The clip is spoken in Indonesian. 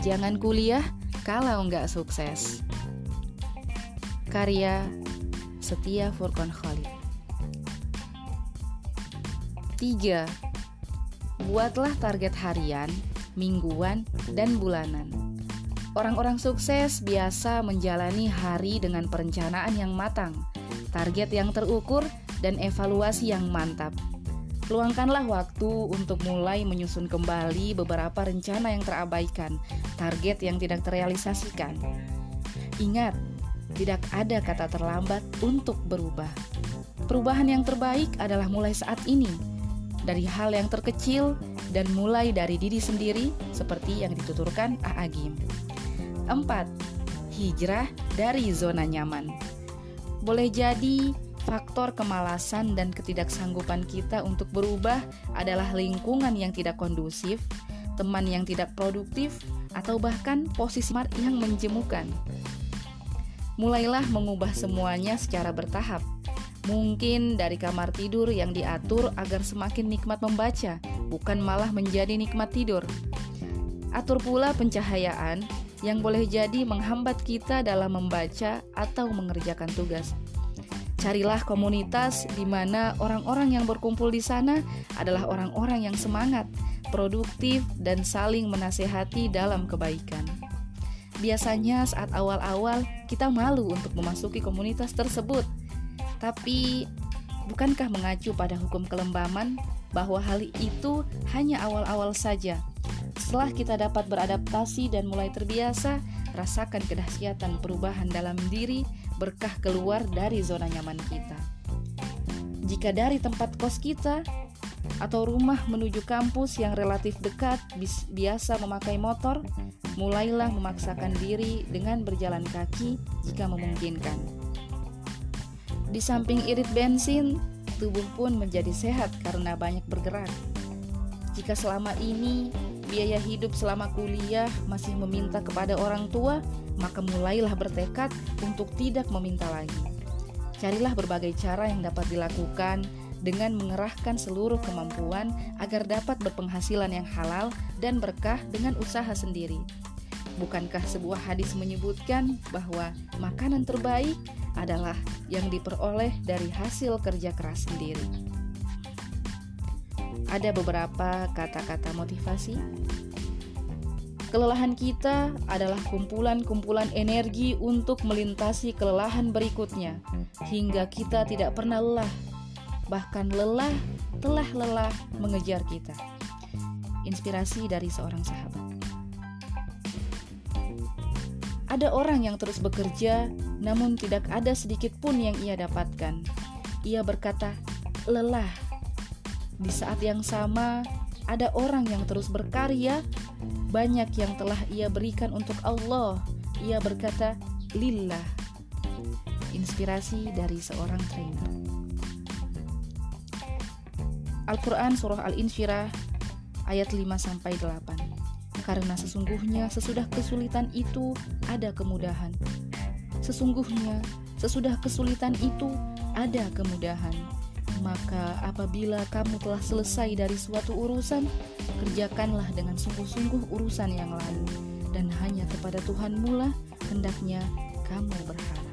Jangan kuliah kalau nggak sukses. Karya Setia Furqan Khalid 3. Buatlah target harian, mingguan, dan bulanan. Orang-orang sukses biasa menjalani hari dengan perencanaan yang matang, target yang terukur, dan evaluasi yang mantap. Luangkanlah waktu untuk mulai menyusun kembali beberapa rencana yang terabaikan, target yang tidak terrealisasikan. Ingat, tidak ada kata terlambat untuk berubah. Perubahan yang terbaik adalah mulai saat ini dari hal yang terkecil dan mulai dari diri sendiri seperti yang dituturkan Aagim. 4. Hijrah dari zona nyaman. Boleh jadi faktor kemalasan dan ketidaksanggupan kita untuk berubah adalah lingkungan yang tidak kondusif, teman yang tidak produktif, atau bahkan posisi yang menjemukan. Mulailah mengubah semuanya secara bertahap Mungkin dari kamar tidur yang diatur agar semakin nikmat membaca, bukan malah menjadi nikmat tidur. Atur pula pencahayaan yang boleh jadi menghambat kita dalam membaca atau mengerjakan tugas. Carilah komunitas di mana orang-orang yang berkumpul di sana adalah orang-orang yang semangat, produktif, dan saling menasehati dalam kebaikan. Biasanya, saat awal-awal kita malu untuk memasuki komunitas tersebut tapi bukankah mengacu pada hukum kelembaman bahwa hal itu hanya awal-awal saja? Setelah kita dapat beradaptasi dan mulai terbiasa, rasakan kedahsyatan perubahan dalam diri berkah keluar dari zona nyaman kita. Jika dari tempat kos kita atau rumah menuju kampus yang relatif dekat biasa memakai motor, mulailah memaksakan diri dengan berjalan kaki jika memungkinkan. Di samping irit bensin, tubuh pun menjadi sehat karena banyak bergerak. Jika selama ini biaya hidup selama kuliah masih meminta kepada orang tua, maka mulailah bertekad untuk tidak meminta lagi. Carilah berbagai cara yang dapat dilakukan dengan mengerahkan seluruh kemampuan agar dapat berpenghasilan yang halal dan berkah dengan usaha sendiri. Bukankah sebuah hadis menyebutkan bahwa makanan terbaik adalah yang diperoleh dari hasil kerja keras sendiri. Ada beberapa kata-kata motivasi. Kelelahan kita adalah kumpulan-kumpulan energi untuk melintasi kelelahan berikutnya, hingga kita tidak pernah lelah. Bahkan lelah telah lelah mengejar kita. Inspirasi dari seorang sahabat. Ada orang yang terus bekerja, namun tidak ada sedikit pun yang ia dapatkan. Ia berkata, "Lelah." Di saat yang sama, ada orang yang terus berkarya, banyak yang telah ia berikan untuk Allah. Ia berkata, "Lillah." Inspirasi dari seorang trainer. Al-Quran Surah Al-Insyirah ayat 5 sampai 8 karena sesungguhnya sesudah kesulitan itu ada kemudahan. Sesungguhnya sesudah kesulitan itu ada kemudahan. Maka apabila kamu telah selesai dari suatu urusan, kerjakanlah dengan sungguh-sungguh urusan yang lain dan hanya kepada Tuhanmu lah hendaknya kamu berharap.